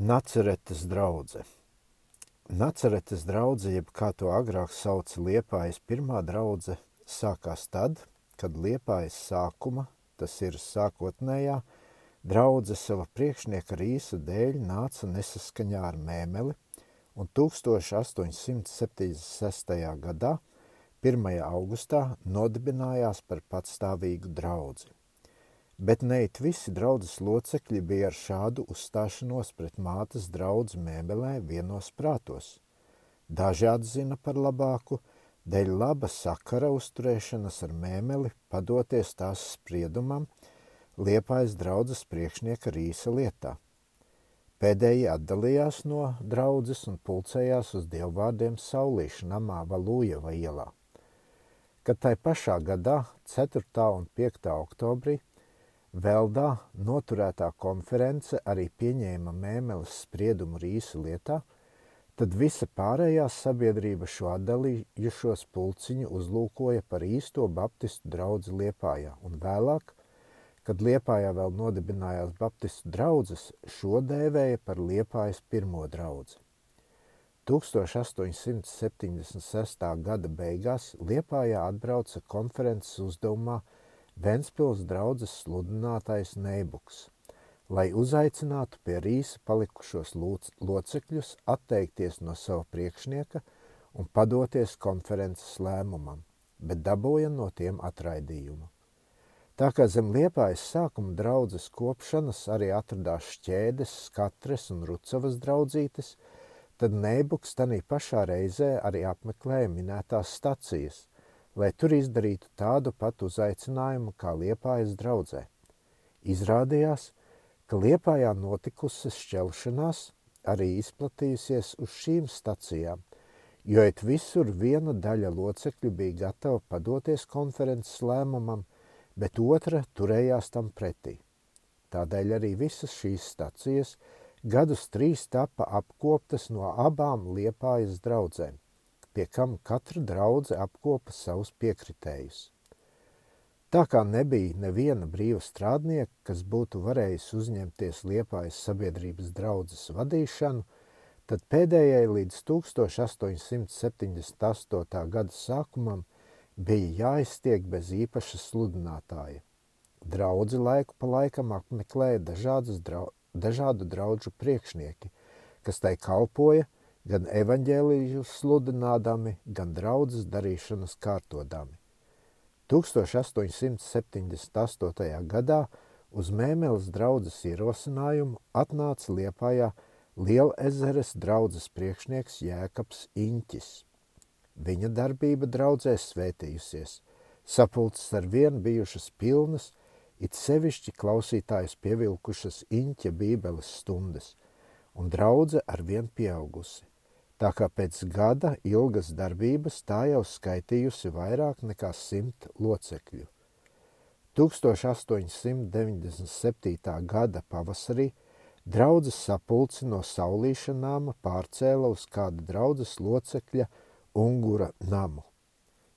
Naceretes draudze. Naceretes draudze, jeb kā to agrāk sauca Liepājas pirmā draudze, sākās tad, kad Liepājas sākuma, tas ir sākotnējā, draudze sava priekšnieka rīsa dēļ nāca nesaskaņā ar mēmeli, un 1876. gadā, 1. augustā, nodibinājās par patstāvīgu draudzi bet neit visi draudzes locekļi bija ar šādu uzstāšanos pret mātes draudz mēbelē vienos prātos. Daži atzina par labāku, dēļ laba sakara uzturēšanas ar mēmeli padoties tās spriedumam, liepājas draudzes priekšnieka rīsa lietā. Pēdējie atdalījās no draudzes un pulcējās uz dievvvārdiem saulīšu namā Valūjeva ielā. Kad tai pašā gadā, 4. un 5. oktobrī, Veldā noturētā konference arī pieņēma mēmeles spriedumu rīsu lietā, tad visa pārējā sabiedrība šo atdalījušos pulciņu uzlūkoja par īsto baptistu draudzi Liepājā, un vēlāk, kad Liepājā vēl nodibinājās baptistu draudzes, šo dēvēja par Liepājas pirmo draudzi. 1876. gada beigās Liepājā atbrauca konferences uzdevumā – Ventspils draudzes sludinātais Neibuks, lai uzaicinātu pie rīsa palikušos locekļus atteikties no sava priekšnieka un padoties konferences lēmumam, bet dabūja no tiem atraidījumu. Tā kā zem liepājas sākuma draudzes kopšanas arī atradās šķēdes, skatres un rucavas draudzītes, tad Neibuks tanī pašā reizē arī apmeklēja minētās stacijas – lai tur izdarītu tādu pat uzaicinājumu kā Liepājas draudzē. Izrādījās, ka Liepājā notikusi šķelšanās arī izplatījusies uz šīm stacijām, jo it visur viena daļa locekļu bija gatava padoties konferences lēmumam, bet otra turējās tam pretī. Tādēļ arī visas šīs stacijas gadus trīs tapa apkoptas no abām Liepājas draudzēm pie kam katra draudze apkopa savus piekritējus. Tā kā nebija neviena brīva strādnieka, kas būtu varējis uzņemties liepājas sabiedrības draudzes vadīšanu, tad pēdējai līdz 1878. gada sākumam bija jāiztiek bez īpaša sludinātāja. Draudzi laiku pa laikam apmeklēja dažādas drau, dažādu draudžu priekšnieki, kas tai kalpoja – gan evaņģēlīju sludinādami, gan draudzes darīšanas kārtodami. 1878. gadā uz Mēmeles draudzes ierosinājumu atnāca Liepājā Liela ezeres draudzes priekšnieks Jēkabs Iņķis. Viņa darbība draudzē svētījusies, sapulces ar vienu bijušas pilnas, it sevišķi klausītājus pievilkušas Iņķa bībeles stundas, un draudze ar vien pieaugusi tā kā pēc gada ilgas darbības tā jau skaitījusi vairāk nekā simt locekļu. 1897. gada pavasarī draudzes sapulci no saulīša nama pārcēla uz kāda draudzes locekļa Ungura namu.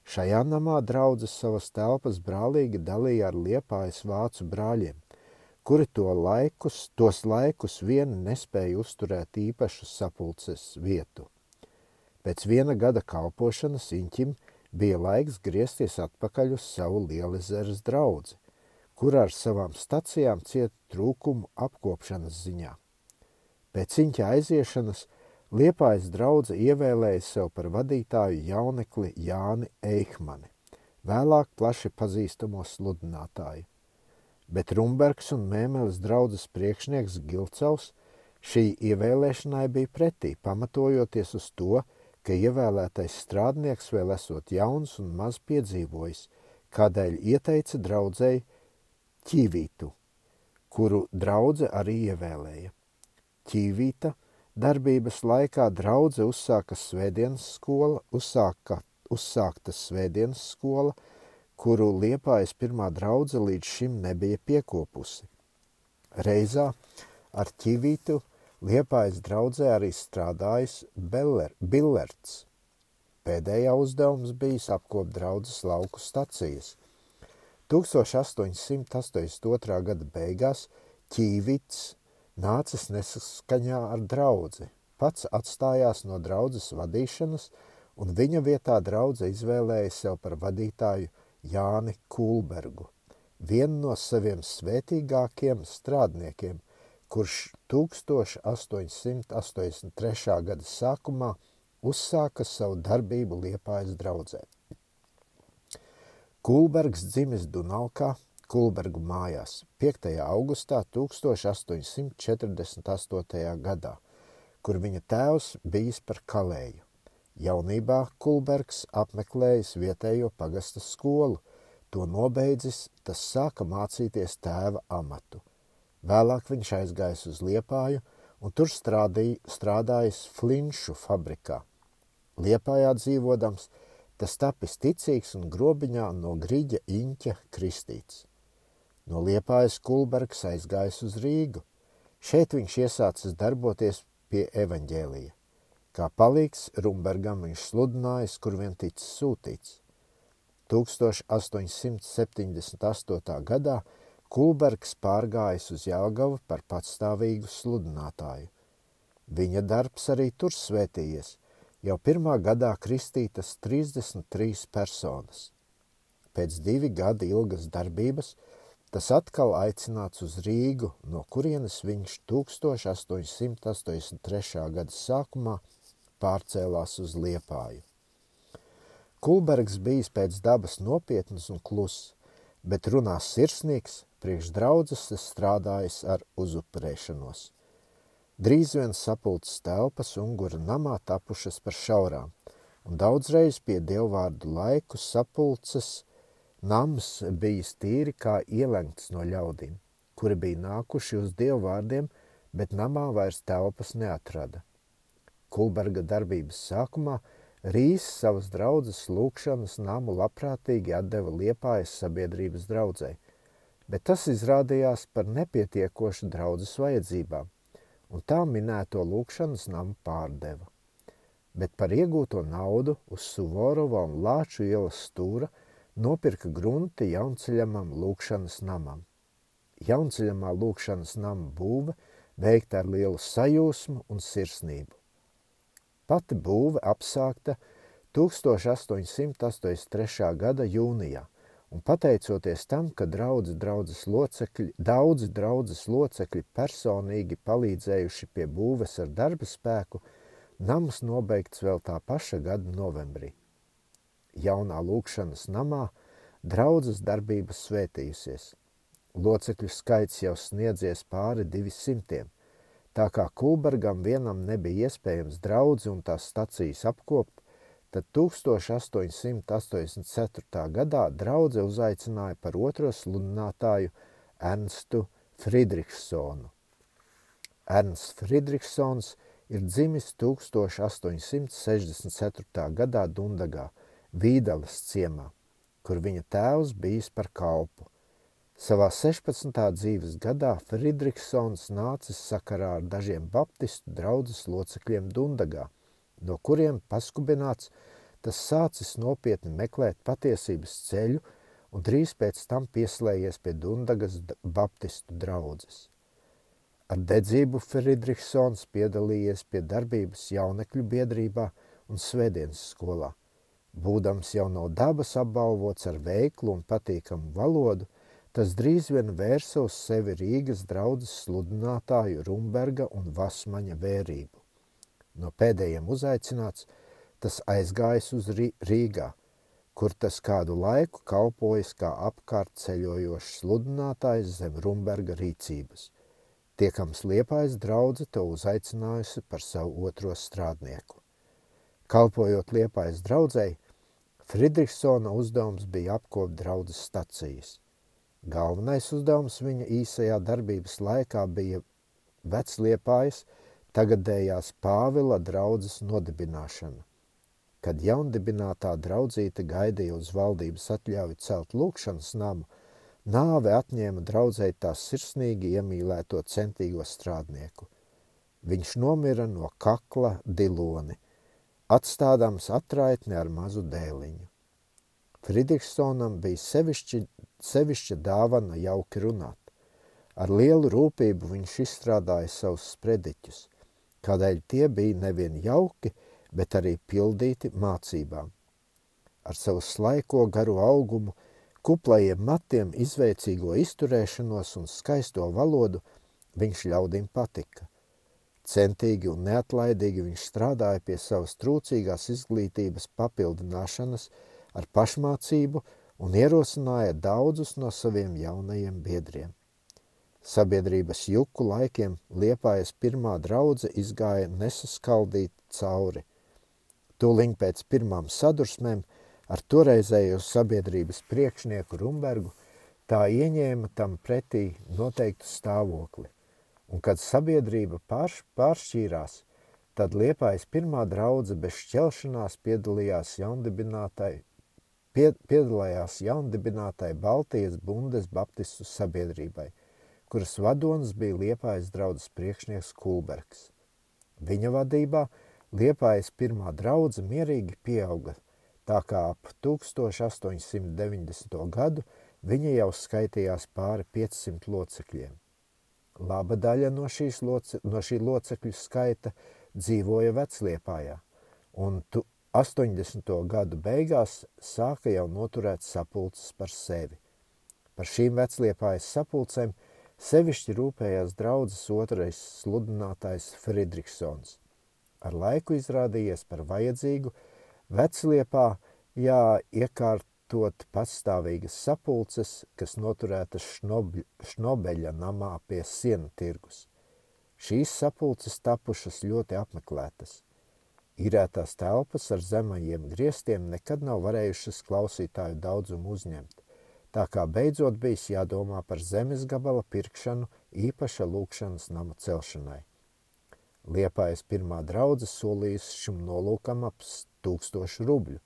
Šajā namā draudzes savas telpas brālīgi dalīja ar liepājas vācu brāļiem – kuri to laikus, tos laikus vien nespēja uzturēt īpašu sapulces vietu. Pēc viena gada kalpošanas Inķim bija laiks griezties atpakaļ uz savu Lielezeres draudzi, kur ar savām stacijām cieta trūkumu apkopšanas ziņā. Pēc Inķa aiziešanas Liepājas draudze ievēlēja sev par vadītāju jaunekli Jāni Eihmani, vēlāk plaši pazīstamo sludinātāju bet Rumbergs un Mēmeles draudzes priekšnieks Gilcaus šī ievēlēšanai bija pretī, pamatojoties uz to, ka ievēlētais strādnieks vēl esot jauns un maz piedzīvojis, kādēļ ieteica draudzēji ķīvītu, kuru draudze arī ievēlēja. Ķīvīta darbības laikā draudze uzsāka svētdienas skola, uzsāka, uzsākta svētdienas skola, kuru Liepājas pirmā draudze līdz šim nebija piekopusi. Reizā ar ķivītu Liepājas draudzē arī strādājis Beller, Billerts. Pēdējā uzdevums bijis apkop draudzes lauku stacijas. 1882. gada beigās Ķīvits nācis nesaskaņā ar draudzi, pats atstājās no draudzes vadīšanas, un viņa vietā draudze izvēlēja sev par vadītāju Jāni Kulbergu, vienu no saviem svētīgākiem strādniekiem, kurš 1883. gada sākumā uzsāka savu darbību Liepājas draudzē. Kulbergs dzimis Dunalkā, Kulbergu mājās 5. augustā 1848. gadā, kur viņa tēvs bijis par kalēju. Jaunībā Kulbergs apmeklējis vietējo pagasta skolu, to nobeidzis, tas sāka mācīties tēva amatu. Vēlāk viņš aizgājis uz Liepāju un tur strādīja, strādājis flinšu fabrikā. Liepājā dzīvodams, tas tapis ticīgs un grobiņā no grīģa Iņķa kristīts. No Liepājas Kulbergs aizgājis uz Rīgu. Šeit viņš iesācis darboties pie evaņģēlija. Kā palīgs Rumbergam viņš sludinājis, kur vien ticis sūtīts. 1878. gadā Kulbergs pārgājis uz Jāgavu par patstāvīgu sludinātāju. Viņa darbs arī tur svētījies, jau pirmā gadā kristītas 33 personas. Pēc divi gadi ilgas darbības tas atkal aicināts uz Rīgu, no kurienes viņš 1883. gada sākumā pārcēlās uz Liepāju. Kulbergs bijis pēc dabas nopietns un kluss, bet runās sirsnīgs, priekš draudzes strādājis ar uzupurēšanos. Drīz vien sapulces telpas ungura namā tapušas par šaurām, un daudzreiz pie dievvvārdu laiku sapulces nams bijis tīri kā ielenkts no ļaudīm, kuri bija nākuši uz dievvvārdiem, bet namā vairs telpas neatrada. Kulberga darbības sākumā Rīs savas draudzes lūkšanas namu labprātīgi atdeva Liepājas sabiedrības draudzē, bet tas izrādījās par nepietiekošu draudzes vajadzībām – un tā minēto lūkšanas namu pārdeva. Bet par iegūto naudu uz Suvorova un Lāču ielas stūra nopirka grunti jaunceļamam lūkšanas namam. Jaunceļamā lūkšanas nama būve veikta ar lielu sajūsmu un sirsnību. Pati būve apsākta 1883. gada jūnijā, Un pateicoties tam, ka draudz, draudzes locekļi, daudzi draudzes locekļi personīgi palīdzējuši pie būves ar darba spēku, nams nobeigts vēl tā paša gada novembrī. Jaunā lūkšanas namā draudzes darbības svētījusies. Locekļu skaits jau sniedzies pāri divi simtiem. Tā kā Kulbergam vienam nebija iespējams draudzi un tās stacijas apkopt, Tad 1884. gadā draudze uzaicināja par otro sludinātāju Ernstu Friedrichsonu. Ernsts Friedrichsons ir dzimis 1864. gadā Dundagā, Vīdalas ciemā, kur viņa tēvs bijis par kalpu. Savā 16. dzīves gadā Friedrichsons nācis sakarā ar dažiem baptistu draudzes locekļiem Dundagā – no kuriem paskubināts, tas sācis nopietni meklēt patiesības ceļu un drīz pēc tam pieslējies pie Dundagas baptistu draudzes. Ar dedzību Friedrichsons piedalījies pie darbības jaunekļu biedrībā un svētdienas skolā. Būdams jau no dabas apbalvots ar veiklu un patīkamu valodu, tas drīz vien vērsa uz sevi Rīgas draudzes sludinātāju Rumberga un Vasmaņa vērību. No pēdējiem uzaicināts, tas aizgājis uz Rīgā, kur tas kādu laiku kalpojis kā apkārt ceļojošs sludinātājs zem Rumberga rīcības. Tiekams liepais draudze to uzaicinājusi par savu otro strādnieku. Kalpojot liepais draudzēji, Friedrichsona uzdevums bija apkop draudzes stacijas. Galvenais uzdevums viņa īsajā darbības laikā bija vecliepājas, tagadējās Pāvila draudzes nodibināšana. Kad jaundibinātā draudzīte gaidīja uz valdības atļauju celt lūkšanas namu, nāve atņēma draudzēji tās sirsnīgi iemīlēto centīgo strādnieku. Viņš nomira no kakla diloni, atstādams atraitni ar mazu dēliņu. Friedrichsonam bija sevišķi, sevišķa dāvana jauki runāt. Ar lielu rūpību viņš izstrādāja savus sprediķus, kādēļ tie bija nevien jauki, bet arī pildīti mācībām. Ar savu slaiko garu augumu, kuplajiem matiem, izveicīgo izturēšanos un skaisto valodu viņš ļaudīm patika. Centīgi un neatlaidīgi viņš strādāja pie savas trūcīgās izglītības papildināšanas ar pašmācību un ierosināja daudzus no saviem jaunajiem biedriem. Sabiedrības juku laikiem Liepājas pirmā draudze izgāja nesaskaldīt cauri. Tūliņ pēc pirmām sadursmēm ar toreizējo sabiedrības priekšnieku Rumbergu tā ieņēma tam pretī noteiktu stāvokli. Un kad sabiedrība pārš, pāršķīrās, tad Liepājas pirmā draudze bez šķelšanās piedalījās jaundibinātai, piedalījās jaundibinātai Baltijas bundes baptistu sabiedrībai – kuras vadonis bija Liepājas draudzes priekšnieks Kulbergs. Viņa vadībā Liepājas pirmā draudze mierīgi pieauga, tā kā ap 1890. gadu viņa jau skaitījās pāri 500 locekļiem. Laba daļa no, loce, no šī locekļu skaita dzīvoja Vecliepājā, un 80. gadu beigās sāka jau noturēt sapulces par sevi. Par šīm Vecliepājas sapulcēm – Sevišķi rūpējās draudzes otrais sludinātājs Friedrichsons. Ar laiku izrādījies par vajadzīgu vecliepā jā, iekārtot pastāvīgas sapulces, kas noturētas šnobļ, šnobeļa namā pie siena tirgus. Šīs sapulces tapušas ļoti apmeklētas. Īrētās telpas ar zemajiem griestiem nekad nav varējušas klausītāju daudzumu uzņemt tā kā beidzot bijis jādomā par zemes gabala pirkšanu īpaša lūkšanas nama celšanai. Liepājas pirmā draudze solījusi šim nolūkam ap tūkstošu rubļu,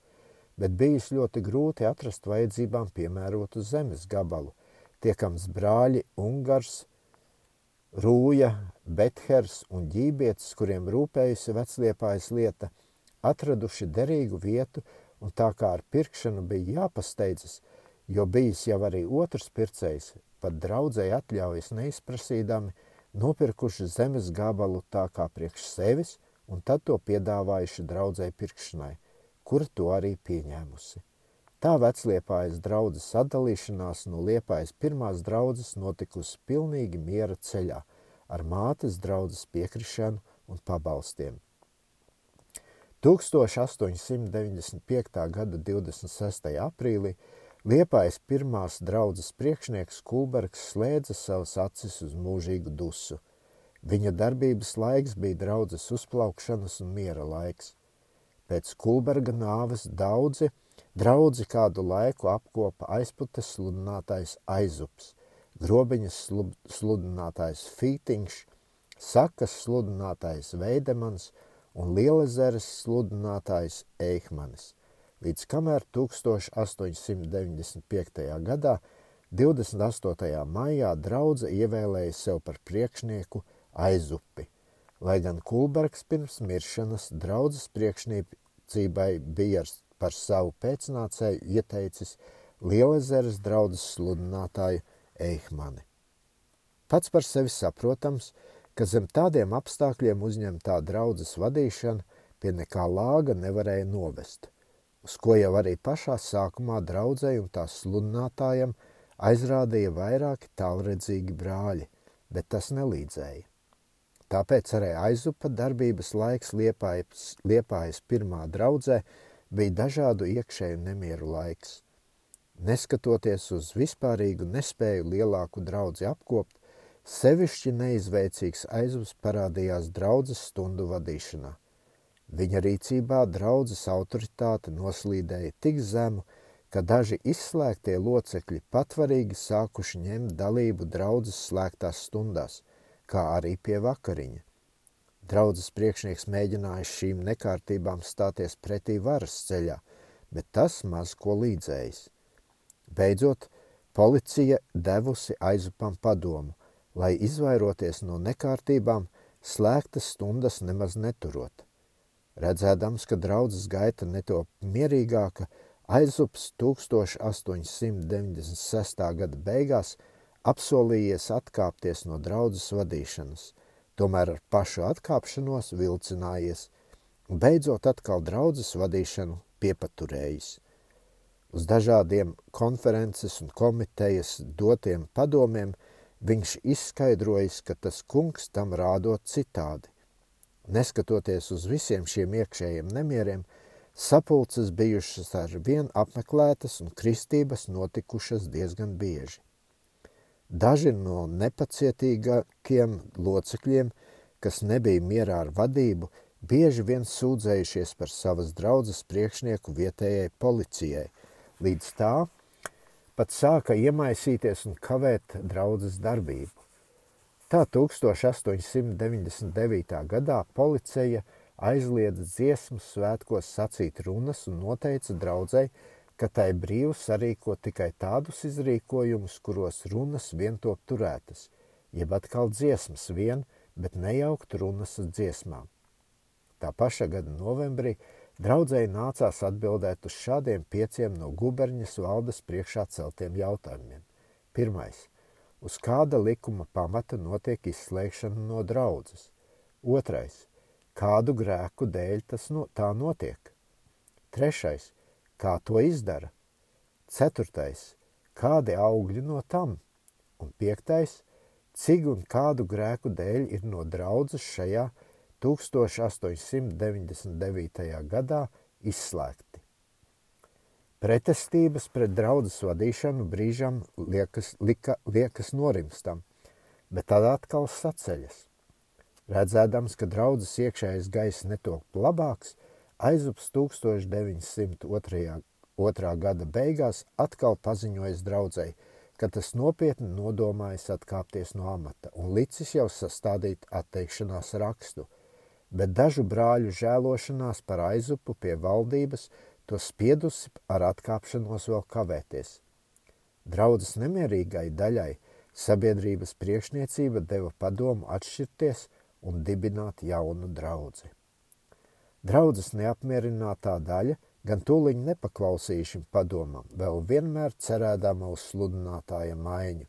bet bijis ļoti grūti atrast vajadzībām piemērotu zemes gabalu. Tiekams brāļi Ungars, Rūja, Bethers un Ģībietis, kuriem rūpējusi vecliepājas lieta, atraduši derīgu vietu, un tā kā ar pirkšanu bija jāpasteidzas, jo bijis jau arī otrs pircējs, pat draudzēji atļaujas neizprasīdami, nopirkuši zemes gabalu tā kā priekš sevis un tad to piedāvājuši draudzēji pirkšanai, kura to arī pieņēmusi. Tā vecliepājas draudzes sadalīšanās no liepājas pirmās draudzes notikusi pilnīgi miera ceļā, ar mātes draudzes piekrišanu un pabalstiem. 1895. gada 26. aprīlī Liepājas pirmās draudzes priekšnieks Kulbergs slēdza savas acis uz mūžīgu dusu. Viņa darbības laiks bija draudzes uzplaukšanas un miera laiks. Pēc Kulberga nāves daudzi draudzi kādu laiku apkopa aizputes sludinātājs Aizups, grobiņas sludinātājs Fītiņš, sakas sludinātājs Veidemans un Lielezeres sludinātājs Eihmanis līdz kamēr 1895. gadā 28. maijā draudze ievēlēja sev par priekšnieku aizupi, lai gan Kulbergs pirms miršanas draudzes priekšniecībai bija par savu pēcnācēju ieteicis Lielezeres draudzes sludinātāju Eihmani. Pats par sevi saprotams, ka zem tādiem apstākļiem uzņemtā draudzes vadīšana pie nekā lāga nevarēja novest – uz ko jau arī pašā sākumā draudzēji un tās sludinātājiem aizrādīja vairāki tālredzīgi brāļi, bet tas nelīdzēja. Tāpēc arī aizupa darbības laiks liepājas, liepājas pirmā draudzē bija dažādu iekšēju nemieru laiks. Neskatoties uz vispārīgu nespēju lielāku draudzi apkopt, sevišķi neizveicīgs aizvs parādījās draudzes stundu vadīšanā – Viņa rīcībā draudzes autoritāte noslīdēja tik zemu, ka daži izslēgtie locekļi patvarīgi sākuši ņemt dalību draudzes slēgtās stundās, kā arī pie vakariņa. Draudzes priekšnieks mēģināja šīm nekārtībām stāties pretī varas ceļā, bet tas maz ko līdzējis. Beidzot, policija devusi aizupam padomu, lai izvairoties no nekārtībām, slēgtas stundas nemaz neturot. Redzēdams, ka draudzes gaita netop mierīgāka, aizups 1896. gada beigās apsolījies atkāpties no draudzes vadīšanas, tomēr ar pašu atkāpšanos vilcinājies un beidzot atkal draudzes vadīšanu piepaturējis. Uz dažādiem konferences un komitejas dotiem padomiem viņš izskaidrojis, ka tas kungs tam rādot citādi. Neskatoties uz visiem šiem iekšējiem nemieriem, sapulces bijušas ar vien apmeklētas un kristības notikušas diezgan bieži. Daži no nepacietīgākiem locekļiem, kas nebija mierā ar vadību, bieži vien sūdzējušies par savas draudzes priekšnieku vietējai policijai, līdz tā pat sāka iemaisīties un kavēt draudzes darbību. Tā 1899. gadā policija aizliedza dziesmu svētkos sacīt runas un noteica draudzēji, ka tai brīvi sarīko tikai tādus izrīkojumus, kuros runas vien top turētas, jeb atkal dziesmas vien, bet nejaukt runas uz dziesmām. Tā paša gada novembrī draudzēji nācās atbildēt uz šādiem pieciem no guberņas valdes priekšā celtiem jautājumiem. Pirmais uz kāda likuma pamata notiek izslēgšana no draudzes. Otrais, kādu grēku dēļ tas no, tā notiek. Trešais, kā to izdara. Ceturtais, kādi augļi no tam. Un piektais, cik un kādu grēku dēļ ir no draudzes šajā 1899. gadā izslēgti. Pretestības pret draudzes vadīšanu brīžam liekas, lika, liekas norimstam, bet tad atkal saceļas. Redzēdams, ka draudzes iekšējais gaiss netop labāks, aizups 1902. Otrā gada beigās atkal paziņojas draudzēji, ka tas nopietni nodomājas atkāpties no amata un licis jau sastādīt atteikšanās rakstu, bet dažu brāļu žēlošanās par aizupu pie valdības – to spiedusi ar atkāpšanos vēl kavēties. Draudzes nemierīgai daļai sabiedrības priekšniecība deva padomu atšķirties un dibināt jaunu draudzi. Draudzes neapmierinātā daļa gan tūliņ nepaklausīja šim padomam, vēl vienmēr cerēdama uz sludinātāja maiņu,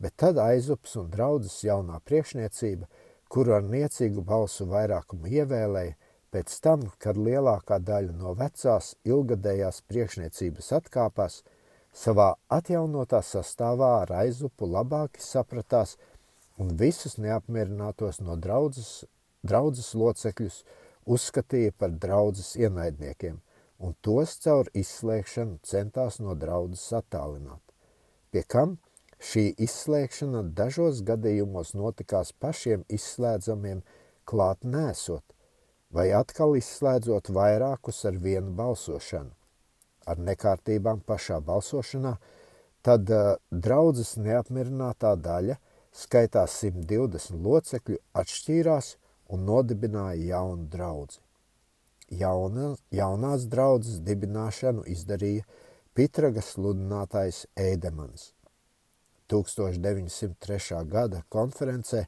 bet tad aizups un draudzes jaunā priekšniecība, kuru ar niecīgu balsu vairākumu ievēlēja, Pēc tam, kad lielākā daļa no vecās ilgadējās priekšniecības atkāpās, savā atjaunotā sastāvā ar aizupu labāki sapratās un visus neapmierinātos no draudzes, draudzes locekļus uzskatīja par draudzes ienaidniekiem un tos caur izslēgšanu centās no draudzes attālināt. Pie kam šī izslēgšana dažos gadījumos notikās pašiem izslēdzamiem klāt nesot, vai atkal izslēdzot vairākus ar vienu balsošanu. Ar nekārtībām pašā balsošanā, tad uh, draudzes neapmierinātā daļa, skaitā 120 locekļu, atšķīrās un nodibināja jaunu draudzi. Jauna, jaunās draudzes dibināšanu izdarīja Pitragas sludinātājs Ēdemans. 1903. gada konferencē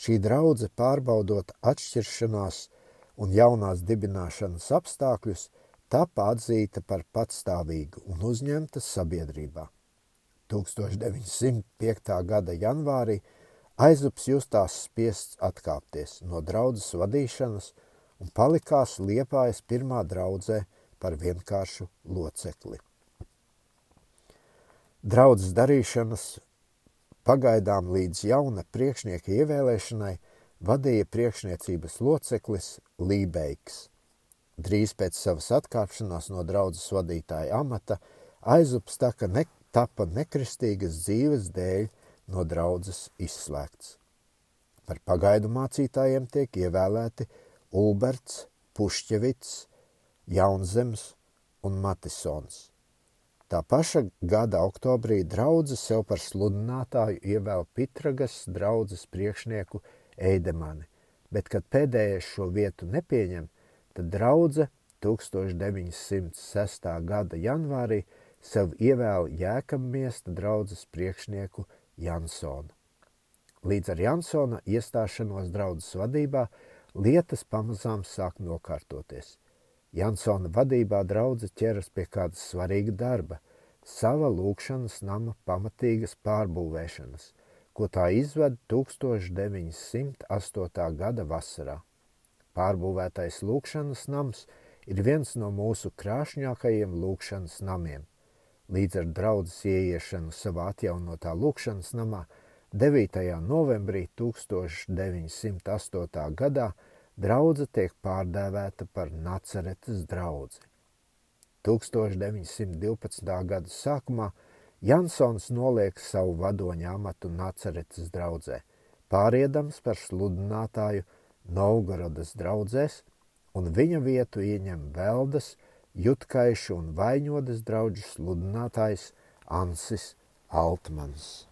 šī draudze pārbaudot atšķiršanās un jaunās dibināšanas apstākļus, tapa atzīta par patstāvīgu un uzņemta sabiedrībā. 1905. gada janvārī aizups justās spiests atkāpties no draudzes vadīšanas un palikās liepājas pirmā draudzē par vienkāršu locekli. Draudzes darīšanas pagaidām līdz jauna priekšnieka ievēlēšanai – vadīja priekšniecības loceklis Lībeiks. Drīz pēc savas atkāpšanās no draudzes vadītāja amata aizups taka ne, tapa nekristīgas dzīves dēļ no draudzes izslēgts. Par pagaidu mācītājiem tiek ievēlēti Ulberts, Pušķevits, Jaunzems un Matisons. Tā paša gada oktobrī draudze sev par sludinātāju ievēl Pitragas draudzes priekšnieku Eidemani, bet kad pēdējais šo vietu nepieņem, tad draudze 1906. gada janvārī sev ievēl Jēkabmiesta draudzes priekšnieku Jansonu. Līdz ar Jansona iestāšanos draudzes vadībā lietas pamazām sāk nokārtoties. Jansona vadībā draudze ķeras pie kāda svarīga darba – sava lūkšanas nama pamatīgas pārbūvēšanas – ko tā izved 1908. gada vasarā. Pārbūvētais lūkšanas nams ir viens no mūsu krāšņākajiem lūkšanas namiem. Līdz ar draudzes ieiešanu savā atjaunotā lūkšanas namā 9. novembrī 1908. gadā draudze tiek pārdēvēta par Nacaretes draudzi. 1912. gada sākumā Jansons noliek savu vadoņa amatu Nacaretes draudzē, pāriedams par sludinātāju Novgorodas draudzēs, un viņa vietu ieņem Veldas, Jutkaišu un Vaņodas draudžu sludinātājs Ansis Altmans.